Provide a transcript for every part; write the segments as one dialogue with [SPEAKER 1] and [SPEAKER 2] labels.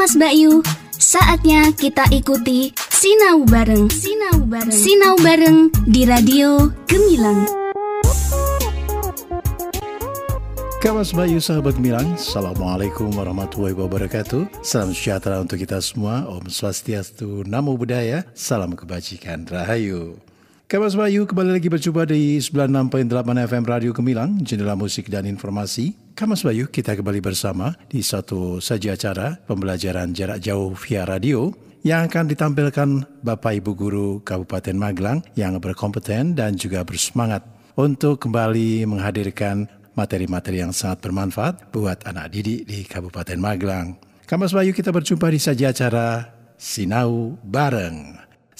[SPEAKER 1] Kamas Bayu, saatnya kita ikuti Sinau Bareng. Sinau Bareng. Sinau Bareng di Radio Gemilang.
[SPEAKER 2] Kamas Bayu sahabat Gemilang, Assalamualaikum warahmatullahi wabarakatuh Salam sejahtera untuk kita semua Om Swastiastu, Namo Buddhaya Salam kebajikan, Rahayu Kamas Bayu kembali lagi berjumpa di 96.8 FM Radio Gemilang Jendela musik dan informasi Kamas Bayu kita kembali bersama di satu saja acara Pembelajaran jarak jauh via radio yang akan ditampilkan Bapak Ibu Guru Kabupaten Magelang yang berkompeten dan juga bersemangat untuk kembali menghadirkan materi-materi yang sangat bermanfaat buat anak didik di Kabupaten Magelang. Kamas Bayu kita berjumpa di saja acara Sinau Bareng.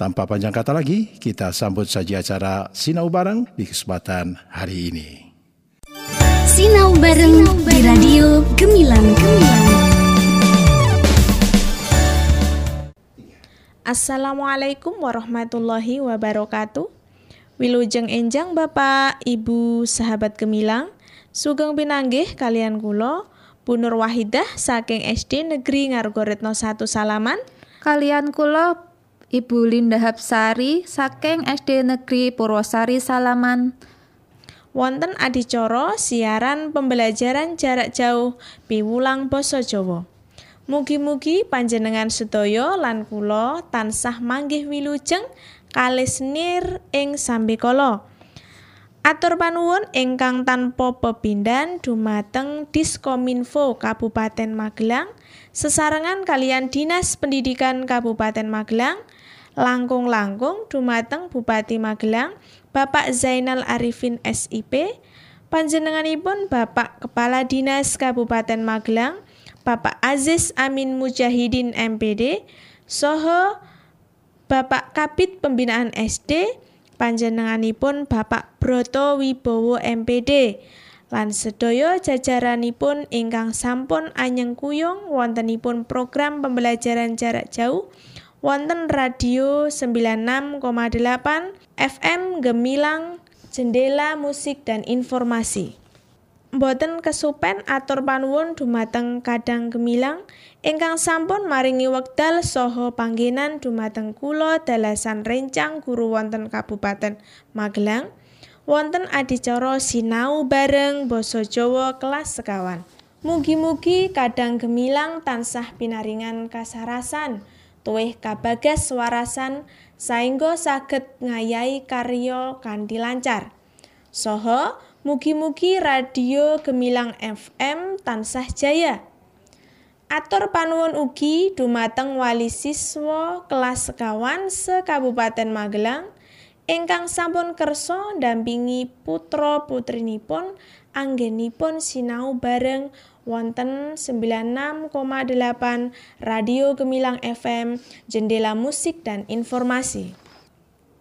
[SPEAKER 2] tanpa panjang kata lagi, kita sambut saja acara Sinau Bareng di kesempatan hari ini.
[SPEAKER 1] Sinau Bareng di Radio Gemilang. Gemilang.
[SPEAKER 3] Assalamualaikum warahmatullahi wabarakatuh. Wilujeng enjang Bapak, Ibu, sahabat Gemilang, sugeng pinanggih kalian kula, Bu Nur Wahidah saking SD Negeri Ngargoretno 1 Salaman.
[SPEAKER 4] Kalian kula Ibu Linda Hapsari saking SD Negeri Purwosari Salaman.
[SPEAKER 3] Wonten adicara siaran pembelajaran jarak jauh piwulang basa Jawa. Mugi-mugi panjenengan sedaya lan kula tansah manggih wilujeng kalih senir ing sambekala. Atur panuwun ingkang tanpa pepindhan dumateng Diskominfo Kabupaten Magelang sesarengan kalian Dinas Pendidikan Kabupaten Magelang langkung-langkung dumateng Bupati Magelang Bapak Zainal Arifin SIP panjenenganipun Bapak Kepala Dinas Kabupaten Magelang Bapak Aziz Amin Mujahidin MPD, Soho Bapak Kabit Pembinaan SD, panjenenganipun Bapak Broto Wibowo MPD, lan sedaya jajaranipun ingkang sampun anyeng kuyung wontenipun program pembelajaran jarak jauh wonten radio 96,8 FM Gemilang Jendela Musik dan Informasi. Mboten kesupen atur panuwun dumateng Kadang Gemilang ingkang sampun maringi wekdal saha panggenan dumateng kula dalasan rencang guru wonten Kabupaten Magelang wonten adicara sinau bareng basa Jawa kelas sekawan. Mugi-mugi Kadang Gemilang tansah pinaringan kasarasan tuwih kabagas warasan saengga saged ngayahi karya kanthi lancar. Soho Mugi-mugi radio Gemilang FM tansah jaya. Atur panuwun ugi dumateng wali siswa kelas sekawan sekabupaten Magelang ingkang sampun kersa ndampingi putra putrinipun anggenipun sinau bareng wonten 96,8 Radio Gemilang FM Jendela Musik dan Informasi.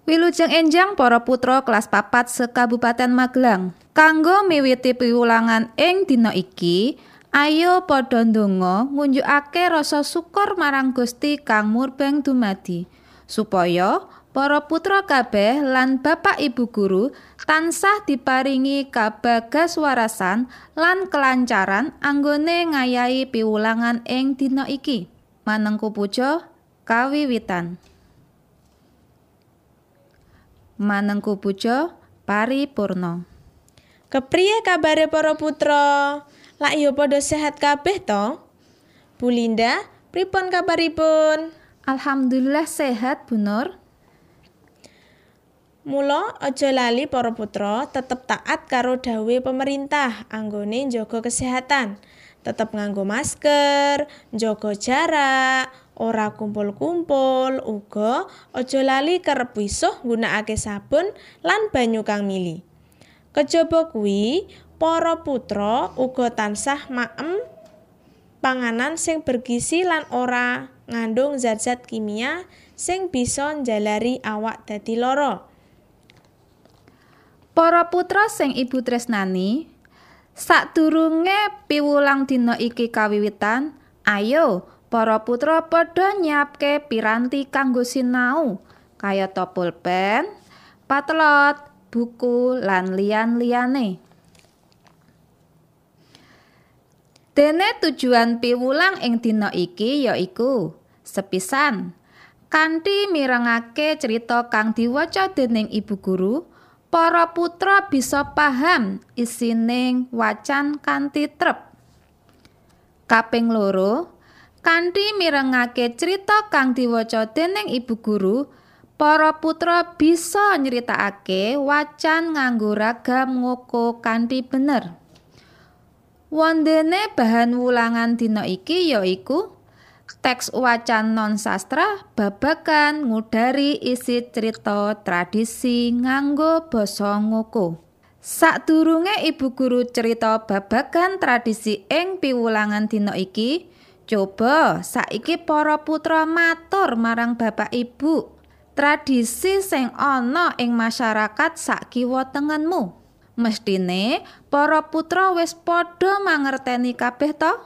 [SPEAKER 4] Wilujeng enjang para putra kelas papat sekabupaten Magelang. Kanggo miwiti piwulangan ing dina iki, ayo padha ndonga ngunjukake rasa syukur marang Gusti kang murbeng dumadi, supaya para putra kabeh lan bapak ibu guru tansah diparingi kabagas warasan lan kelancaran anggone ngayahi piwulangan ing dina iki. Manengku puja kawiwitan. Manengku puja paripurna.
[SPEAKER 3] Kepriye kabare para putra? Lak yo padha sehat kabeh to? Bu Linda, pripun kabaripun?
[SPEAKER 4] Alhamdulillah sehat, Bu Nur.
[SPEAKER 3] Mula aja lali para putra tetep taat karo dawe pemerintah anggone njaga kesehatan. Tetep nganggo masker, njaga jarak, ora kumpul-kumpul, uga aja lali kerep wisuh nggunakake sabun lan banyu kang mili. Kejaba kuwi, para putra uga tansah maem panganan sing bergizi lan ora ngandung zat-zat kimia sing bisa njalari awak dadi lara.
[SPEAKER 4] Para putra sing ibu tresnani, sadurunge piwulang dina iki kawiwitan, ayo para putra padha nyiapke piranti kanggo sinau, kayata pulpen, patelot, buku lan liyan-liyane. Dene tujuan piwulang ing dina iki yaiku sepisan kanthi mirengake cerita kang diwaca dening ibu guru para putra bisa paham isining wacan kanthi trep. Kaping loro kanthi mirengake cerita kang diwaca dening ibu guru para putra bisa nyeritakake wacan nganggo ragam ngoko kanthi bener. Wondene bahan wulangan dina iki yaiku teks wacan non sastra babagan ngudari isi cerita tradisi nganggo basa ngoko. Sadurunge ibu guru cerita babagan tradisi ing piwulangan dina iki, coba saiki para putra matur marang bapak ibu tradisi sing ana ing masyarakat sakiwa tengenmu. Mestine para putra wis padha mangerteni kabeh to?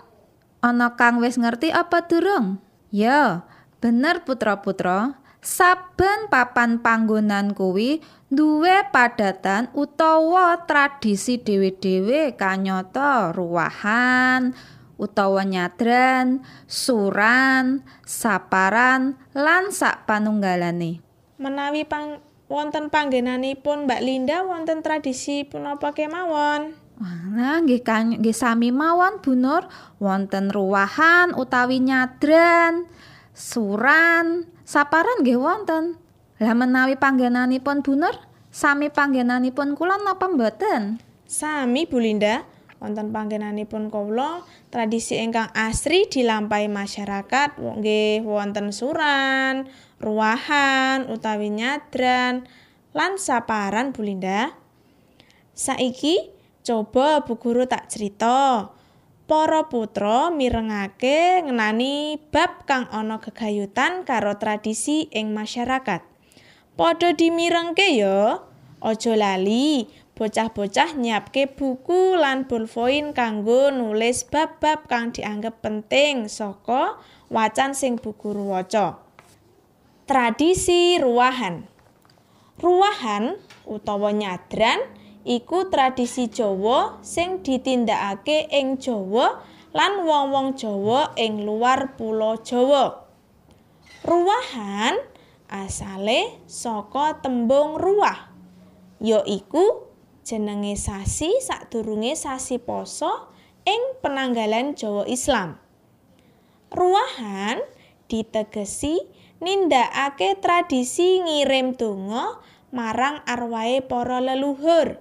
[SPEAKER 4] Ana kang wis ngerti apa durung? Ya, bener putra-putra. Saben papan panggonan kuwi duwe padatan utawa tradisi dhewe-dhewe kanyata ruwahan utawa nyadran, suran, saparan lan sak panunggalane.
[SPEAKER 3] Menawi pang wonten panggenanipun Mbak Linda wonten tradisi punapa kemawon?
[SPEAKER 4] Nah, nggih nggih sami mawon Bu Nur, wonten ruwahan utawi nyadran, suran, saparan nggih wonten. Lah menawi panggenanipun Bu Nur, sami panggenanipun kula napa mboten?
[SPEAKER 3] Sami Bu Linda, wonten panggenanipun kula tradisi ingkang asri dilampahi masyarakat nggih wonten suran, ruwahan utawi nyadran lan saparan Bu Linda. Saiki Coba Bu Guru tak cerita. Para putra mirengake ngenani bab kang ana gegayutan karo tradisi ing masyarakat. Padha dimirengke ya. Aja lali, bocah-bocah nyiapke buku lan pulpoin kanggo nulis bab-bab kang dianggep penting saka wacan sing Bu Guru waca. Tradisi ruwahan. Ruwahan utawa nyadran iku tradisi Jawa sing ditindakake ing Jawa lan wong-wong Jawa ing luar pulo Jawa. Ruwahan asale saka tembung ruwah, ya iku jenenge sasi sadurunge sasi poso ing penanggalan Jawa Islam. Ruwahan ditegesi nindakake tradisi ngirim donga marang arwahe para leluhur.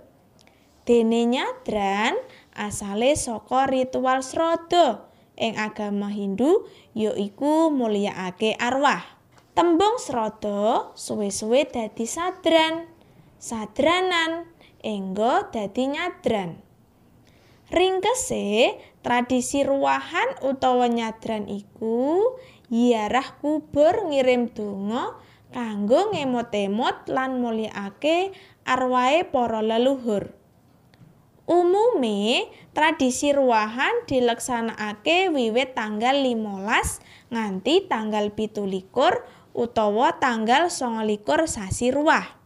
[SPEAKER 3] Dene nyadran asale saka ritual srada ing agama Hindu yaiku mulyakake arwah. Tembung srada suwe-suwe dadi sadran, sadranan, enggo dadi nyadran. Ringkese tradisi ruwahan utawa nyadran iku yiarah kubur ngirim donga kanggo ngemot-emot lan mulyakake arwahe para leluhur. Umume tradisi ruwahan dileksanakake wiwit tanggal 15 nganti tanggal 17 utawa tanggal 29 sasi ruwah.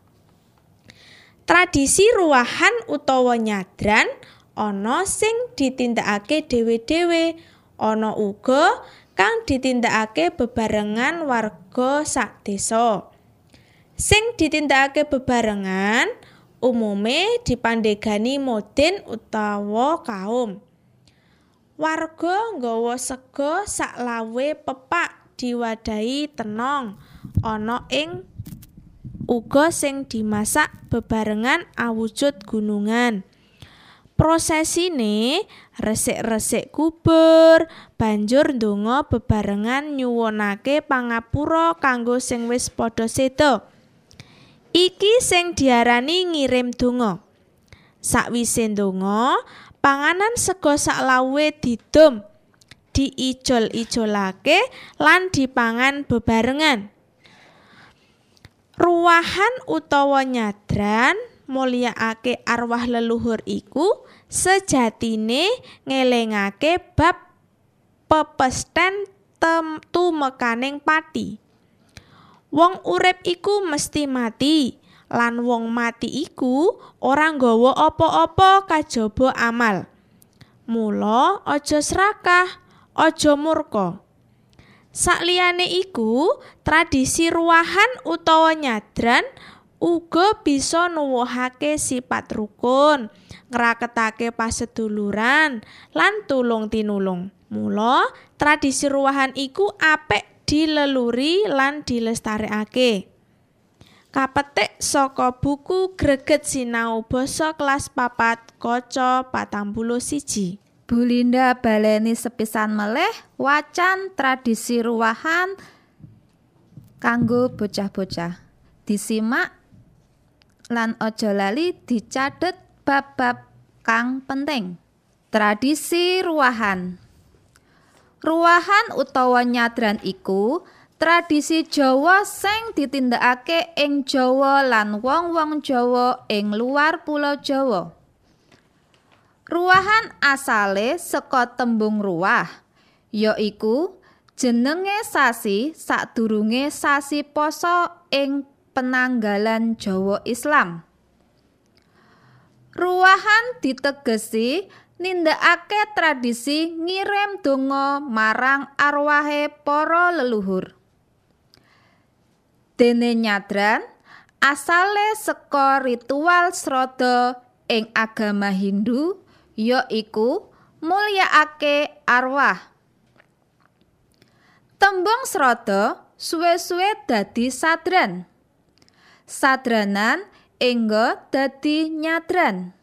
[SPEAKER 3] Tradisi ruwahan utawa nyadran ana sing ditindakake dhewe-dhewe, ana uga kang ditindakake bebarengan warga sak desa. Sing ditindakake bebarengan umume dipandegani modin utawa kaum. Warga nggawa sega saklawe pepak diwadahi tenong ana ing uga sing dimasak bebarengan awujud gunungan. Prosesine resik-resik kubur, banjur ndonga bebarengan nyuwunake pangapura kanggo sing wis padha seda. Iki sing diarani ngirim donga. Sakwise ndonga, panganan sega saklawe didum. diijol-ijolake lan dipangan bebarengan. Ruwahan utawa nyadran mulyakake arwah leluhur iku sejatine ngelingake bab pepesten tumekaning pati. Wong urip iku mesti mati, lan wong mati iku ora nggawa apa-apa kajaba amal. Mula aja serakah, aja murka. Sakliyane iku, tradisi ruwahan utawa nyadran uga bisa nuwuhake sifat rukun, ngraketake paseduluran, lan tulung tinulung. Mula, tradisi ruwahan iku apik dileluri lan dilestarekake. Kapetik saka buku Greget Sinau Basa kelas papat kaca patang puluh siji.
[SPEAKER 4] Bulinda baleni sepisan meleh wacan tradisi ruwahan kanggo bocah-bocah. Disimak lan aja lali dicatet bab-bab kang penting. Tradisi ruwahan. Ruwahan utawa nyadran iku tradisi Jawa sing ditindakake ing Jawa lan wong-wong Jawa ing luar Pulau Jawa. Ruwahan asale saka tembung ruwah, yaiku jenenge sasi sadurunge sasi poso ing penanggalan Jawa Islam. Ruwahan ditegesi nindakake tradisi ngirim donga marang arwahe para leluhur. Dene nyadran asale saka ritual srada ing agama Hindu yaiku mulyakake arwah. Tembung srada suwe-suwe dadi sadran. Sadranan engga dadi nyadran.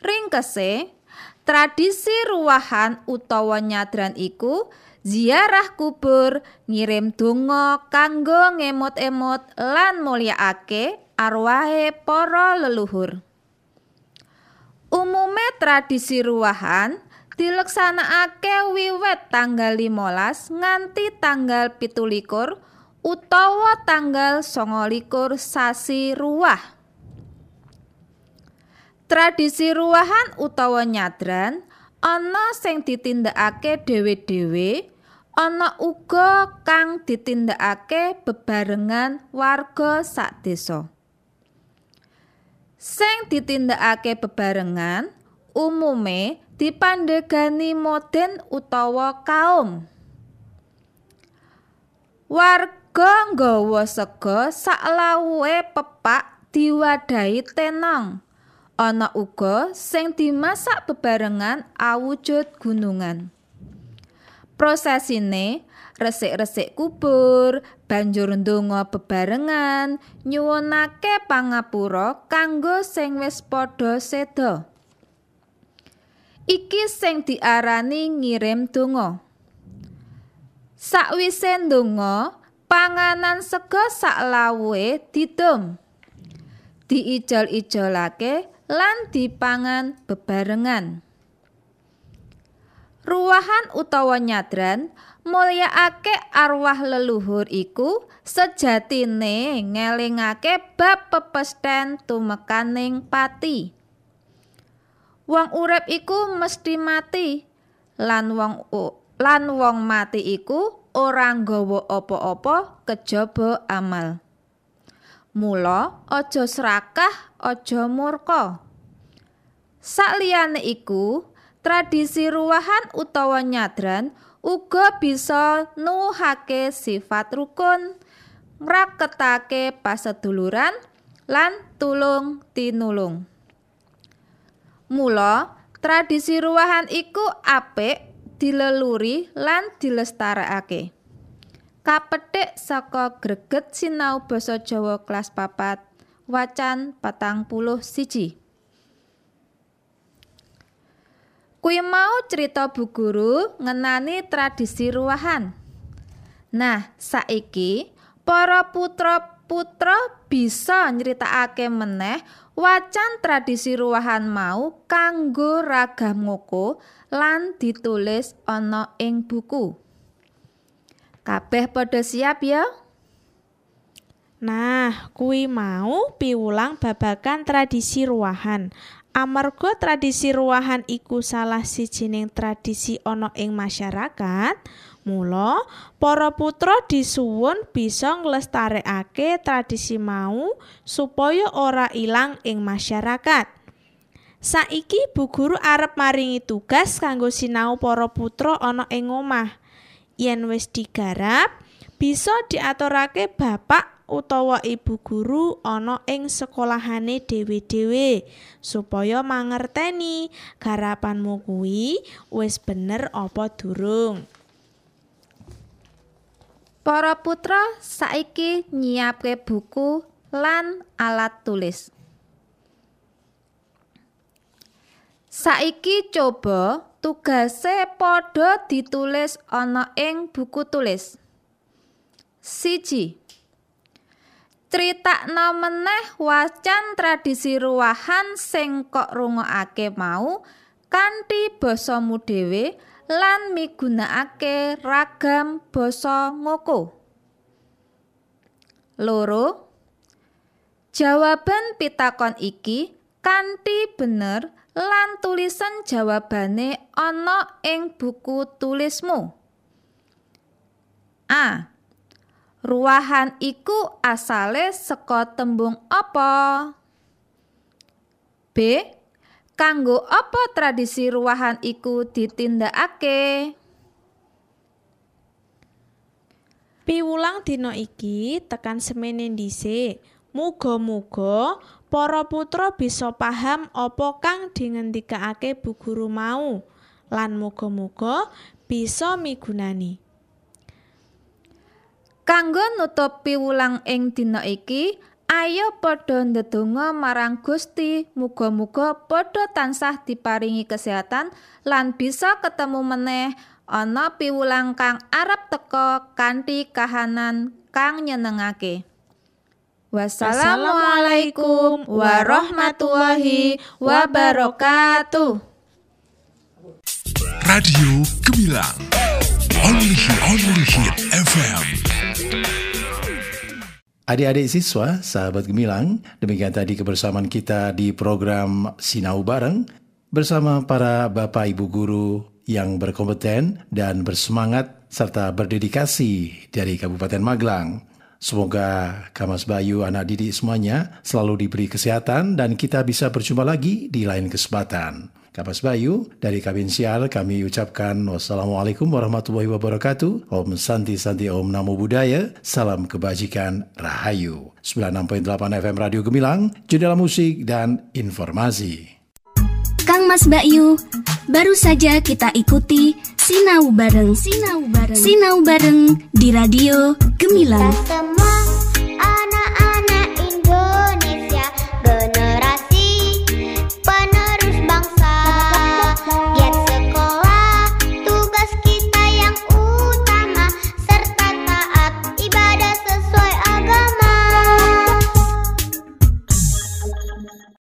[SPEAKER 4] Ringkese, tradisi ruwahan utawa nyadran iku ziarah kubur, ngirim donga kanggo ngemot-emot lan mulyakake arwahe para leluhur. Umume tradisi ruwahan dileksanakake wiwit tanggal 15 nganti tanggal 17 utawa tanggal 29 sasi ruwah. Tradisi ruwahan utawa nyadran ana sing ditindakake dhewe-dhewe, ana uga kang ditindakake bebarengan warga sak desa. sing ditindakake bebarengan umume dipandegani moden utawa kaum warga nggawa sega saklawuhe pepak diwadahi tenang ana uga sing dimasak bebarengan awujud gunungan prosesine resik-resik kubur, banjur ndonga bebarengan, nyuwunake pangapura kanggo sing wis padha seda. Iki sing diarani ngirim donga. Sakwise ndonga, panganan sega saklawuhe didum. Diijol-ijolake lan dipangan bebarengan. Ruwahan utawa nyadran mulyakake arwah leluhur iku sejatine ngelingake bab pepesten tumekaning pati. Wong urip iku mesti mati lan wong lan wong mati iku ora nggawa apa-apa kejaba amal. Mula aja serakah, aja murka. Sakliyane iku, tradisi ruwahan utawa nyadran uga bisa nuhake sifat rukun ngraketake paseduluran lan tulung tinulung mula tradisi ruwahan iku apik dileluri lan dilestarekake kapetik saka greget sinau basa Jawa kelas papat wacan patang puluh siji Kuwi mau cerita Bu Guru ngenani tradisi ruwahan. Nah, saiki para putra-putra bisa nyritakake meneh wacan tradisi ruwahan mau kanggo ragam ngoko lan ditulis ana ing buku. Kabeh padha siap ya?
[SPEAKER 3] Nah, kuwi mau piwulang babagan tradisi ruwahan. Amarga tradisi ruwahan iku salah sijining tradisi ana ing masyarakat, mula para putra disuwun bisa nglestarekake tradisi mau supaya ora ilang ing masyarakat. Saiki Bu Guru arep maringi tugas kanggo sinau para putra ana ing omah. Yen wis digarap, bisa diaturake bapak utawa ibu guru ana ing sekolahane dhewe-dhewe supaya mangerteni garapanmu kuwi wis bener apa durung.
[SPEAKER 4] Para putra saiki nyiapke buku lan alat tulis. Saiki coba tugase padha ditulis ana ing buku tulis. Siji. Critakno meneh wacan tradisi ruwahan sing kok rungokake mau kanthi basamu dhewe lan migunakake ragam basa ngoko. Loro. Jawaban pitakon iki kanthi bener lan tulisan jawabane ana ing buku tulismu. A. Ruwahan iku asale saka tembung apa? B. Kanggo apa tradisi ruwahan iku ditindakake?
[SPEAKER 3] Piwulang dina iki tekan semene dhisik. Muga-muga para putra bisa paham apa kang dingendikake Bu Guru mau lan muga-muga bisa migunani.
[SPEAKER 4] Kanggo nutup piwulang ing dina iki, ayo padha ndedonga marang Gusti, muga-muga padha tansah diparingi kesehatan lan bisa ketemu meneh ana piwulang kang arep teka kanthi kahanan kang nyenengake. Wassalamualaikum warahmatullahi wabarakatuh.
[SPEAKER 5] Radio Gemilang. Only hit, only hit FM.
[SPEAKER 2] Adik-adik siswa, sahabat gemilang, demikian tadi kebersamaan kita di program Sinau Bareng bersama para Bapak Ibu Guru yang berkompeten dan bersemangat serta berdedikasi dari Kabupaten Magelang. Semoga Kamas Bayu anak didik semuanya selalu diberi kesehatan dan kita bisa berjumpa lagi di lain kesempatan. Kapas Bayu, dari Kabin Sial kami ucapkan wassalamualaikum warahmatullahi wabarakatuh. Om Santi Santi Om Namo Buddhaya. Salam kebajikan Rahayu. 96.8 FM Radio Gemilang, jendela musik dan informasi.
[SPEAKER 1] Kang Mas Bayu, baru saja kita ikuti Sinau Bareng. Sinau Bareng. Sinau Bareng di Radio Gemilang.